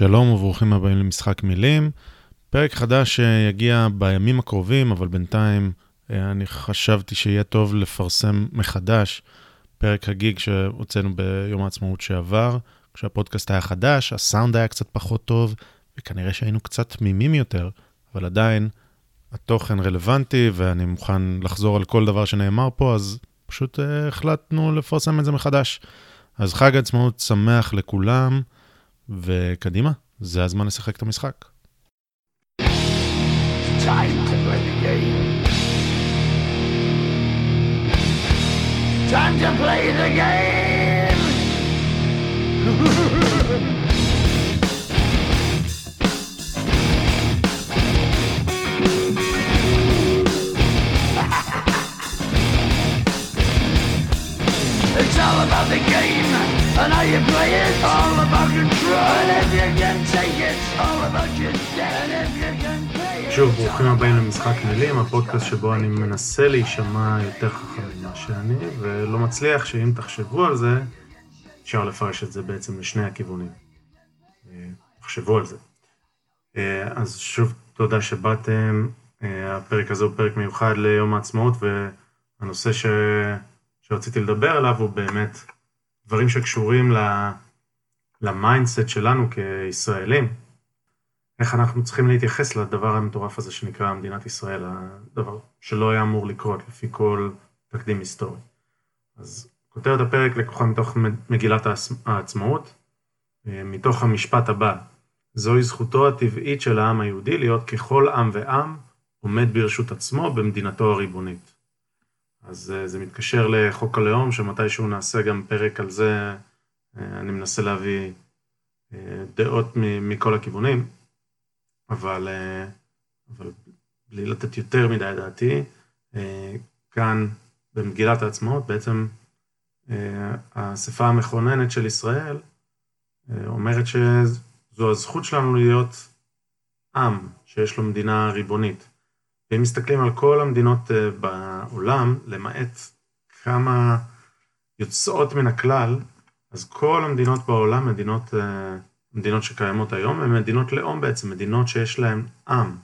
שלום וברוכים הבאים למשחק מילים. פרק חדש שיגיע בימים הקרובים, אבל בינתיים אה, אני חשבתי שיהיה טוב לפרסם מחדש פרק הגיג שהוצאנו ביום העצמאות שעבר, כשהפודקאסט היה חדש, הסאונד היה קצת פחות טוב, וכנראה שהיינו קצת תמימים יותר, אבל עדיין התוכן רלוונטי ואני מוכן לחזור על כל דבר שנאמר פה, אז פשוט uh, החלטנו לפרסם את זה מחדש. אז חג עצמאות שמח לכולם. וקדימה, זה הזמן לשחק את המשחק. It's all about the game and how you play it. All about control, and if you can take it, all about your debt, and if you can pay it. שוב, ברוכים הבאים למשחק מילים, הפודקאסט שבו אני מנסה להישמע יותר חכם ממה שאני, ולא מצליח שאם תחשבו על זה, אפשר לפרש את זה בעצם לשני הכיוונים. אה, תחשבו על זה. אה, אז שוב, תודה שבאתם. אה, הפרק הזה הוא פרק מיוחד ליום העצמאות, והנושא ש... שרציתי לדבר עליו הוא באמת דברים שקשורים ל mindset שלנו כישראלים, איך אנחנו צריכים להתייחס לדבר המטורף הזה שנקרא מדינת ישראל, הדבר שלא היה אמור לקרות לפי כל תקדים היסטורי. אז כותרת הפרק לקוחה מתוך מגילת העצמאות, מתוך המשפט הבא, זוהי זכותו הטבעית של העם היהודי להיות ככל עם ועם עומד ברשות עצמו במדינתו הריבונית. אז אה, זה מתקשר לחוק הלאום, שמתישהו נעשה גם פרק על זה, אה, אני מנסה להביא אה, דעות מכל הכיוונים, אבל, אבל בלי לתת יותר מדי דעתי, כאן במגילת העצמאות בעצם האספה המכוננת של ישראל אומרת שזו הזכות שלנו להיות עם שיש לו מדינה ריבונית. ואם מסתכלים על כל המדינות אה, בעולם, למעט כמה יוצאות מן הכלל, אז כל המדינות בעולם, מדינות, אה, מדינות שקיימות היום, הן מדינות לאום בעצם, מדינות שיש להן עם.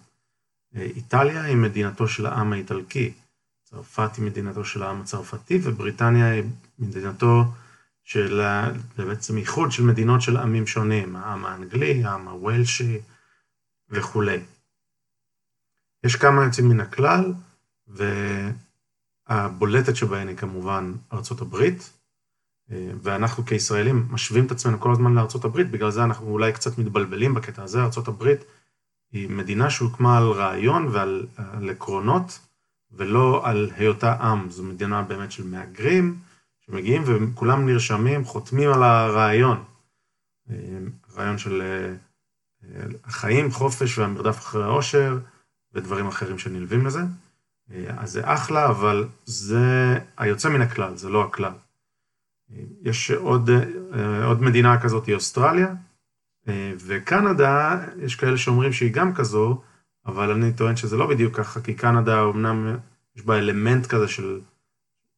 אה, איטליה היא מדינתו של העם האיטלקי, צרפת היא מדינתו של העם הצרפתי, ובריטניה היא מדינתו של בעצם איחוד של מדינות של עמים שונים, העם האנגלי, העם הוולשי וכולי. יש כמה יוצאים מן הכלל, והבולטת שבהן היא כמובן ארצות הברית, ואנחנו כישראלים משווים את עצמנו כל הזמן לארצות הברית, בגלל זה אנחנו אולי קצת מתבלבלים בקטע הזה. ארצות הברית היא מדינה שהוקמה על רעיון ועל על עקרונות, ולא על היותה עם. זו מדינה באמת של מהגרים, שמגיעים וכולם נרשמים, חותמים על הרעיון. רעיון של החיים, חופש והמרדף אחרי העושר, ודברים אחרים שנלווים לזה. אה, אז זה אחלה, אבל זה היוצא מן הכלל, זה לא הכלל. אה, יש עוד, אה, עוד מדינה כזאת, היא אוסטרליה, וקנדה, יש כאלה שאומרים שהיא גם כזו, אבל אני טוען שזה לא בדיוק ככה, כי קנדה אמנם יש בה אלמנט כזה של,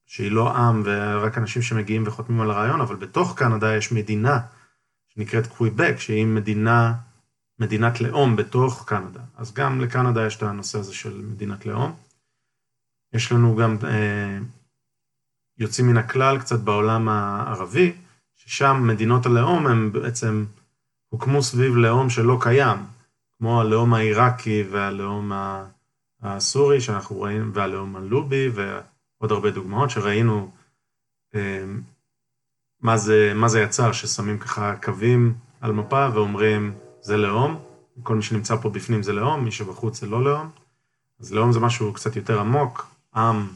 שהיא לא עם ורק אנשים שמגיעים וחותמים על הרעיון, אבל בתוך קנדה יש מדינה שנקראת קוויבק, שהיא מדינה מדינת לאום בתוך קנדה. אז גם לקנדה יש את הנושא הזה של מדינת לאום. יש לנו גם אה, יוצאים מן הכלל קצת בעולם הערבי, ששם מדינות הלאום הם בעצם הוקמו סביב לאום שלא קיים, כמו הלאום העיראקי והלאום הסורי שאנחנו רואים, והלאום הלובי ועוד הרבה דוגמאות שראינו אה, מה זה, מה זה יצר, ששמים ככה קווים על מפה ואומרים זה לאום, כל מי שנמצא פה בפנים זה לאום, מי שבחוץ זה לא לאום. אז לאום זה משהו קצת יותר עמוק, עם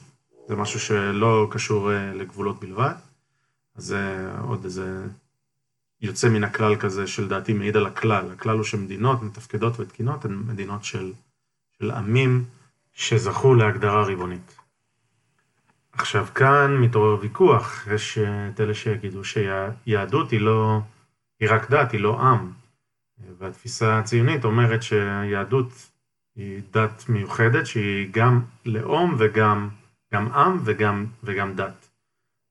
זה משהו שלא קשור אה, לגבולות בלבד. אז זה עוד איזה יוצא מן הכלל כזה שלדעתי מעיד על הכלל. הכלל הוא שמדינות מתפקדות ותקינות הן מדינות של, של עמים שזכו להגדרה ריבונית. עכשיו כאן מתעורר ויכוח, יש אה, את אלה שיגידו שיהדות היא לא, היא רק דת, היא לא עם. והתפיסה הציונית אומרת שהיהדות היא דת מיוחדת, שהיא גם לאום וגם גם עם וגם, וגם דת.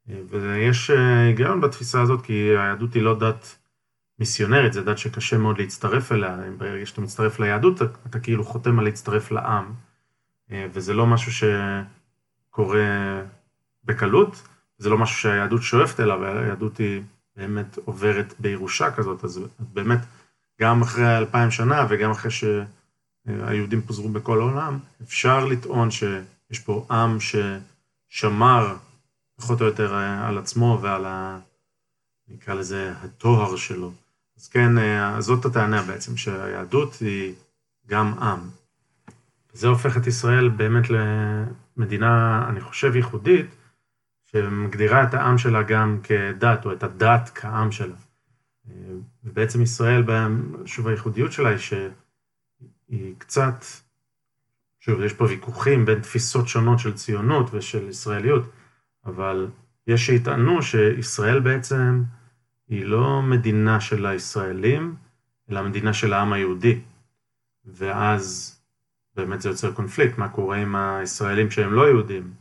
ויש היגיון בתפיסה הזאת, כי היהדות היא לא דת מיסיונרית, זו דת שקשה מאוד להצטרף אליה, ברגע שאתה מצטרף ליהדות, אתה, אתה כאילו חותם על להצטרף לעם, אה, וזה לא משהו שקורה בקלות, זה לא משהו שהיהדות שואפת אליו, היהדות היא באמת עוברת בירושה כזאת, אז באמת, גם אחרי אלפיים שנה וגם אחרי שהיהודים פוזרו בכל העולם, אפשר לטעון שיש פה עם ששמר פחות או יותר על עצמו ועל ה... נקרא לזה הטוהר שלו. אז כן, זאת הטענה בעצם, שהיהדות היא גם עם. זה הופך את ישראל באמת למדינה, אני חושב, ייחודית, שמגדירה את העם שלה גם כדת, או את הדת כעם שלה. ובעצם ישראל, שוב, הייחודיות שלה היא שהיא קצת, שוב, יש פה ויכוחים בין תפיסות שונות של ציונות ושל ישראליות, אבל יש שיטענו שישראל בעצם היא לא מדינה של הישראלים, אלא מדינה של העם היהודי. ואז באמת זה יוצר קונפליקט, מה קורה עם הישראלים שהם לא יהודים,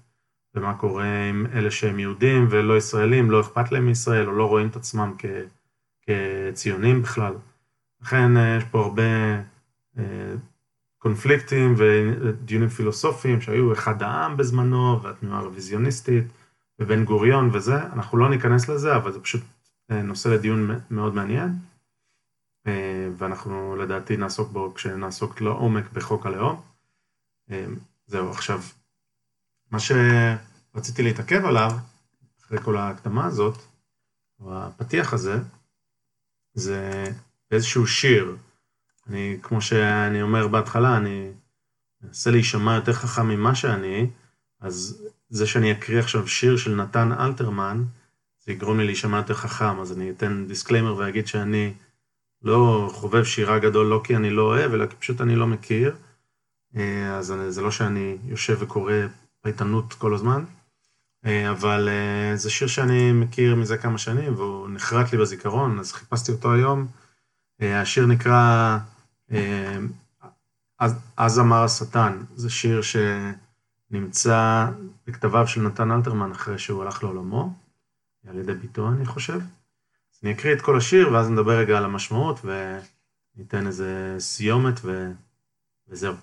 ומה קורה עם אלה שהם יהודים ולא ישראלים, לא אכפת להם מישראל, או לא רואים את עצמם כ, כציונים בכלל. לכן אה, יש פה הרבה אה, קונפליקטים ודיונים פילוסופיים שהיו אחד העם בזמנו, והתנועה הרוויזיוניסטית, ובן גוריון וזה, אנחנו לא ניכנס לזה, אבל זה פשוט אה, נושא לדיון מאוד מעניין, ואנחנו לדעתי נעסוק בו כשנעסוק לעומק בחוק הלאום. זהו, עכשיו, מה שרציתי להתעכב עליו, אחרי כל ההקדמה הזאת, או הפתיח הזה, זה איזשהו שיר. אני, כמו שאני אומר בהתחלה, אני מנסה להישמע יותר חכם ממה שאני, אז זה שאני אקריא עכשיו שיר של נתן אלתרמן, זה יגרום לי להישמע יותר חכם, אז אני אתן disclaimer ואגיד שאני לא חובב שירה גדול, לא כי אני לא אוהב, אלא כי פשוט אני לא מכיר. אה, אז זה לא שאני יושב וקורא פייטנות כל הזמן, אבל אה, זה שיר שאני מכיר מזה כמה שנים, והוא נחרט לי בזיכרון, אז חיפשתי אותו היום. אה, השיר נקרא אז, אמר השטן, זה שיר שנמצא בכתביו של נתן אלתרמן אחרי שהוא הלך לעולמו, על ידי ביתו, אני חושב. אז אני אקריא את כל השיר, ואז נדבר רגע על המשמעות, וניתן איזה סיומת. וזהו.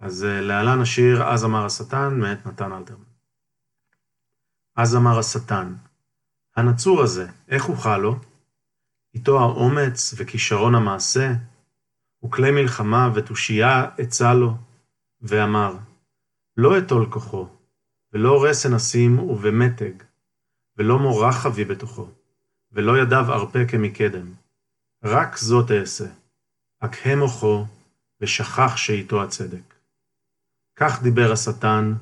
אז אה, להלן השיר "אז אמר השטן" מאת נתן אלתרמן. אז אמר השטן, הנצור הזה, איך אוכל לו? איתו האומץ וכישרון המעשה, וכלי מלחמה ותושייה עצה לו, ואמר, לא אטול כוחו, ולא רסן אשים ובמתג, ולא מורח אביא בתוכו, ולא ידיו ארפה כמקדם. רק זאת אעשה, אכהה מוחו, ושכח שאיתו הצדק. כך דיבר השטן,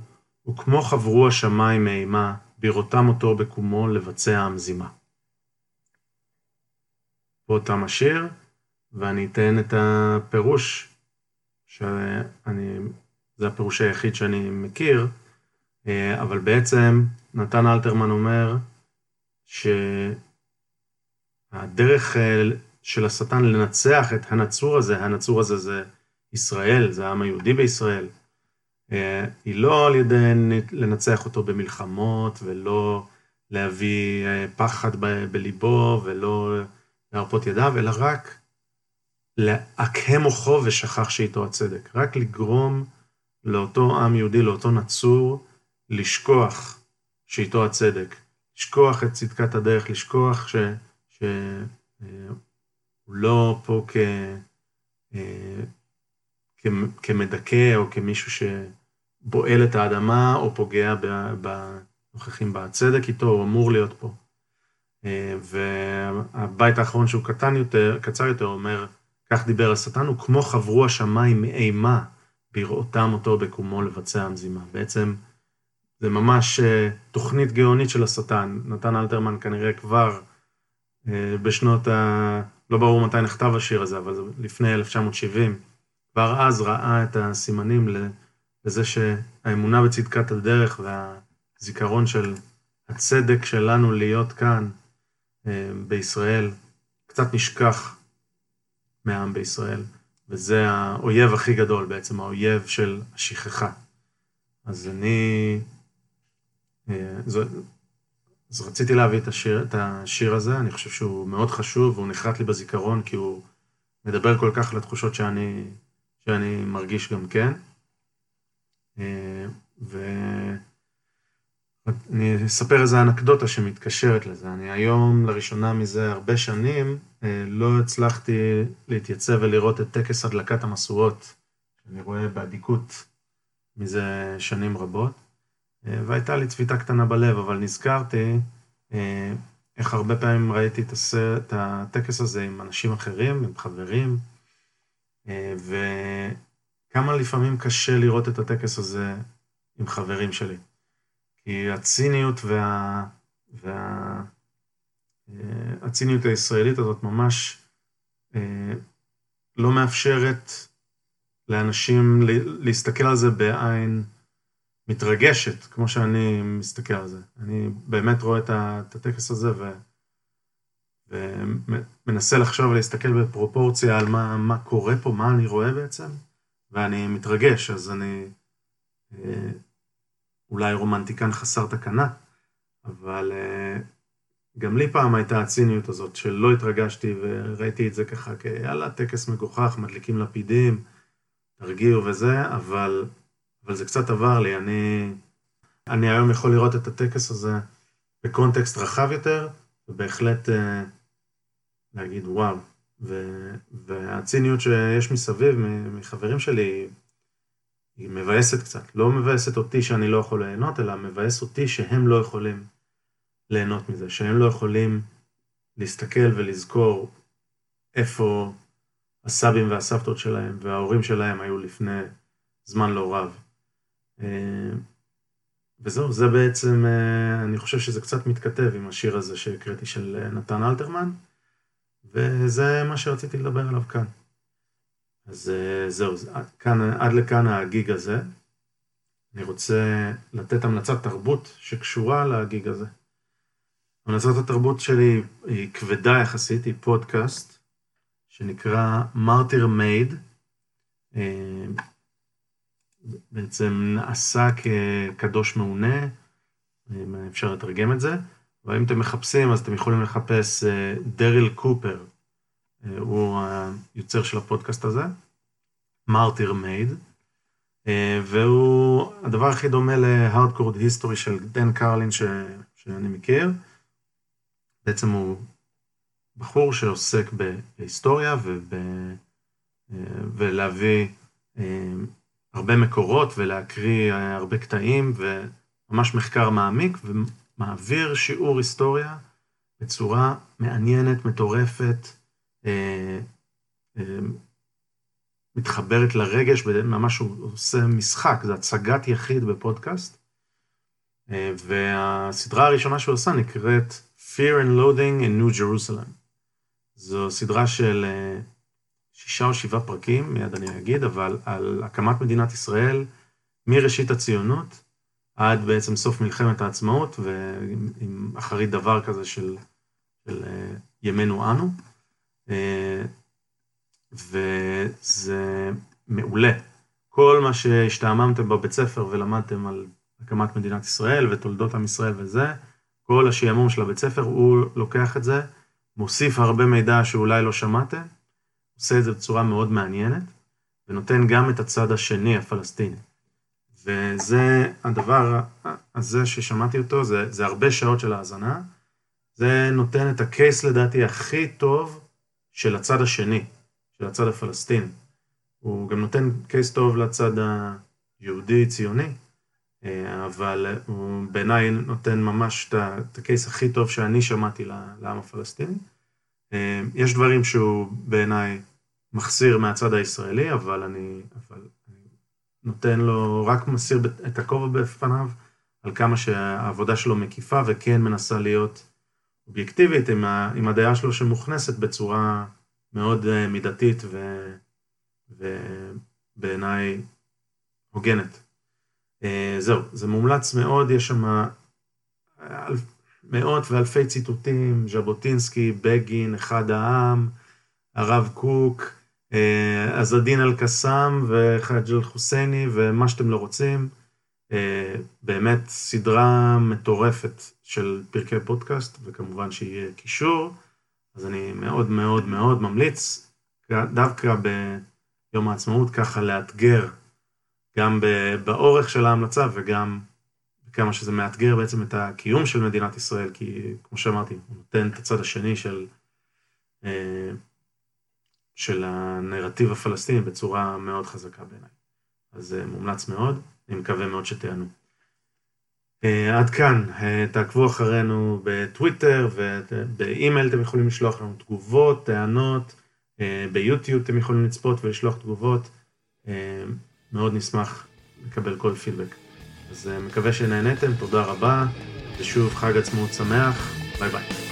וכמו חברו השמיים מאימה, בראותם אותו בקומו לבצע המזימה. פה תם השיר, ואני אתן את הפירוש, שאני, זה הפירוש היחיד שאני מכיר, אבל בעצם נתן אלתרמן אומר שהדרך של השטן לנצח את הנצור הזה, הנצור הזה זה ישראל, זה העם היהודי בישראל, אה, היא לא על ידי לנצח אותו במלחמות, ולא להביא אה, פחד בליבו, ולא להרפות ידיו, אלא רק לעקה מוחו ושכח שאיתו הצדק. רק לגרום לאותו עם יהודי, לאותו נצור, לשכוח שאיתו הצדק. לשכוח את צדקת הדרך, לשכוח שהוא ש... אה, לא פה כ... כמדכא או כמישהו ש... בועל את האדמה או פוגע בנוכחים בצדק איתו, הוא אמור להיות פה. אה, והבית האחרון שהוא קטן יותר, קצר יותר, אומר, כך דיבר השטן, כמו חברו השמיים מאימה בראותם אותו בקומו לבצע המזימה. בעצם זה ממש אה, תוכנית גאונית של השטן. נתן אלתרמן כנראה כבר אה, בשנות ה... לא ברור מתי נכתב השיר הזה, אבל לפני 1970, כבר אז ראה את הסימנים לזה שהאמונה בצדקת הדרך והזיכרון של הצדק שלנו להיות כאן אה, בישראל קצת נשכח מהעם בישראל, וזה האויב הכי גדול בעצם, האויב של השכחה. אז אני... אה, זו, אז רציתי להביא את השיר, את השיר הזה, אני חושב שהוא מאוד חשוב, והוא נחרט לי בזיכרון, כי הוא מדבר כל כך לתחושות שאני, שאני מרגיש גם כן. אה, ואני אספר איזה אנקדוטה שמתקשרת לזה. אני היום, לראשונה מזה הרבה שנים, אה, לא הצלחתי להתייצב ולראות את טקס הדלקת המשואות, שאני רואה באדיקות מזה שנים רבות. אה, והייתה לי צביטה קטנה בלב, אבל נזכרתי איך הרבה פעמים ראיתי את, הטקס הזה עם אנשים אחרים, עם חברים, אה, וכמה לפעמים קשה לראות את הטקס הזה עם חברים שלי. כי הציניות וה... וה... הציניות הישראלית הזאת ממש לא מאפשרת לאנשים להסתכל על זה בעין מתרגשת, כמו שאני מסתכל על זה. אני באמת רואה את הטקס הזה ו... ומנסה לחשוב ולהסתכל בפרופורציה על מה, מה קורה פה, מה אני רואה בעצם, ואני מתרגש, אז אני אה, אולי רומנטיקן חסר תקנה, אבל אה, גם לי פעם הייתה הציניות הזאת שלא התרגשתי וראיתי את זה ככה כיאללה, טקס מגוחך, מדליקים לפידים, תרגיעו וזה, אבל אבל זה קצת עבר לי. אני, אני היום יכול לראות את הטקס הזה בקונטקסט רחב יותר, ובהחלט אה, להגיד וואו. והציניות שיש מסביב, מחברים שלי, היא מבאסת קצת. לא מבאסת אותי שאני לא יכול ליהנות, אלא מבאס אותי שהם לא יכולים ליהנות מזה, שהם לא יכולים להסתכל ולזכור איפה הסבים והסבתות שלהם וההורים שלהם היו לפני זמן לא רב. אה, וזהו, זה בעצם, אה, אני חושב שזה קצת מתכתב עם השיר הזה שהקראתי של אה, נתן אלתרמן, וזה מה שרציתי לדבר עליו כאן. אז זהו, כאן, עד לכאן הגיג הזה. אני רוצה לתת המלצת תרבות שקשורה לגיג הזה. המלצת התרבות שלי היא כבדה יחסית, היא פודקאסט, שנקרא מרטיר מייד. בעצם נעשה כקדוש מעונה, אפשר לתרגם את זה, ואם אתם מחפשים אז אתם יכולים לחפש אה, דריל קופר, אה, הוא היוצר של הפודקאסט הזה, מרטיר מייד, אה, והוא הדבר הכי דומה להארדקורד היסטורי של דן קרלין ש... שאני מכיר. בעצם הוא בחור שעוסק בהיסטוריה וב... ולהביא הרבה מקורות ולהקריא הרבה קטעים וממש מחקר מעמיק ומעביר שיעור היסטוריה בצורה מעניינת, מטורפת, אה, אה, מתחברת לרגש, ממש הוא עושה משחק, זה הצגת יחיד בפודקאסט. והסדרה הראשונה שהוא עושה נקראת Fear and Loading in New Jerusalem. זו סדרה של שישה או שבעה פרקים, מיד אני אגיד, אבל על הקמת מדינת ישראל מראשית הציונות עד בעצם סוף מלחמת העצמאות, ועם אחרית דבר כזה של, של אה, ימינו אנו. אה, וזה מעולה. כל מה שהשתעממתם בבית ספר ולמדתם על הקמת מדינת ישראל ותולדות עם ישראל וזה, כל השעמום של הבית ספר, הוא לוקח את זה, מוסיף הרבה מידע שאולי לא שמעתם, עושה את זה בצורה מאוד מעניינת, ונותן גם את הצד השני, הפלסטיני. וזה הדבר הזה ששמעתי אותו, זה, זה הרבה שעות של האזנה. זה נותן את הקייס לדעתי הכי טוב של הצד השני, של הצד הפלסטיני. הוא גם נותן קייס טוב לצד היהודי-ציוני, אבל הוא בעיניי נותן ממש את הקייס הכי טוב שאני שמעתי לעם הפלסטיני. יש דברים שהוא בעיניי מחסיר מהצד הישראלי, אבל אני, אבל נותן לו, רק מסיר את הכובע בפניו על כמה שהעבודה שלו מקיפה וכן מנסה להיות אובייקטיבית עם, ה, עם הדעה שלו שמוכנסת בצורה מאוד אה, מידתית ובעיניי הוגנת. אה, זהו, זה מומלץ מאוד, יש שם מאות ואלפי ציטוטים, ז'בוטינסקי, בגין, אחד העם, הרב קוק, עז א-דין אל-קסאם וחאג' אל-חוסייני ומה שאתם לא רוצים. באמת סדרה מטורפת של פרקי פודקאסט, וכמובן שיהיה קישור, אז אני מאוד מאוד מאוד ממליץ, דווקא ביום העצמאות, ככה לאתגר גם באורך של ההמלצה וגם כמה שזה מאתגר בעצם את הקיום של מדינת ישראל, כי כמו שאמרתי, הוא נותן את הצד השני של, אה, של הנרטיב הפלסטיני בצורה מאוד חזקה בעיניי. אז זה מומלץ מאוד, אני מקווה מאוד שתיהנו. אה, עד כאן, אה, תעקבו אחרינו בטוויטר ובאימייל אתם יכולים לשלוח לנו תגובות, טענות, ביוטיוב אתם יכולים לצפות ולשלוח תגובות. מאוד נשמח לקבל כל פידבק. אז אה, מקווה שנהניתם, תודה רבה, ושוב חג עצמאות שמח, ביי ביי.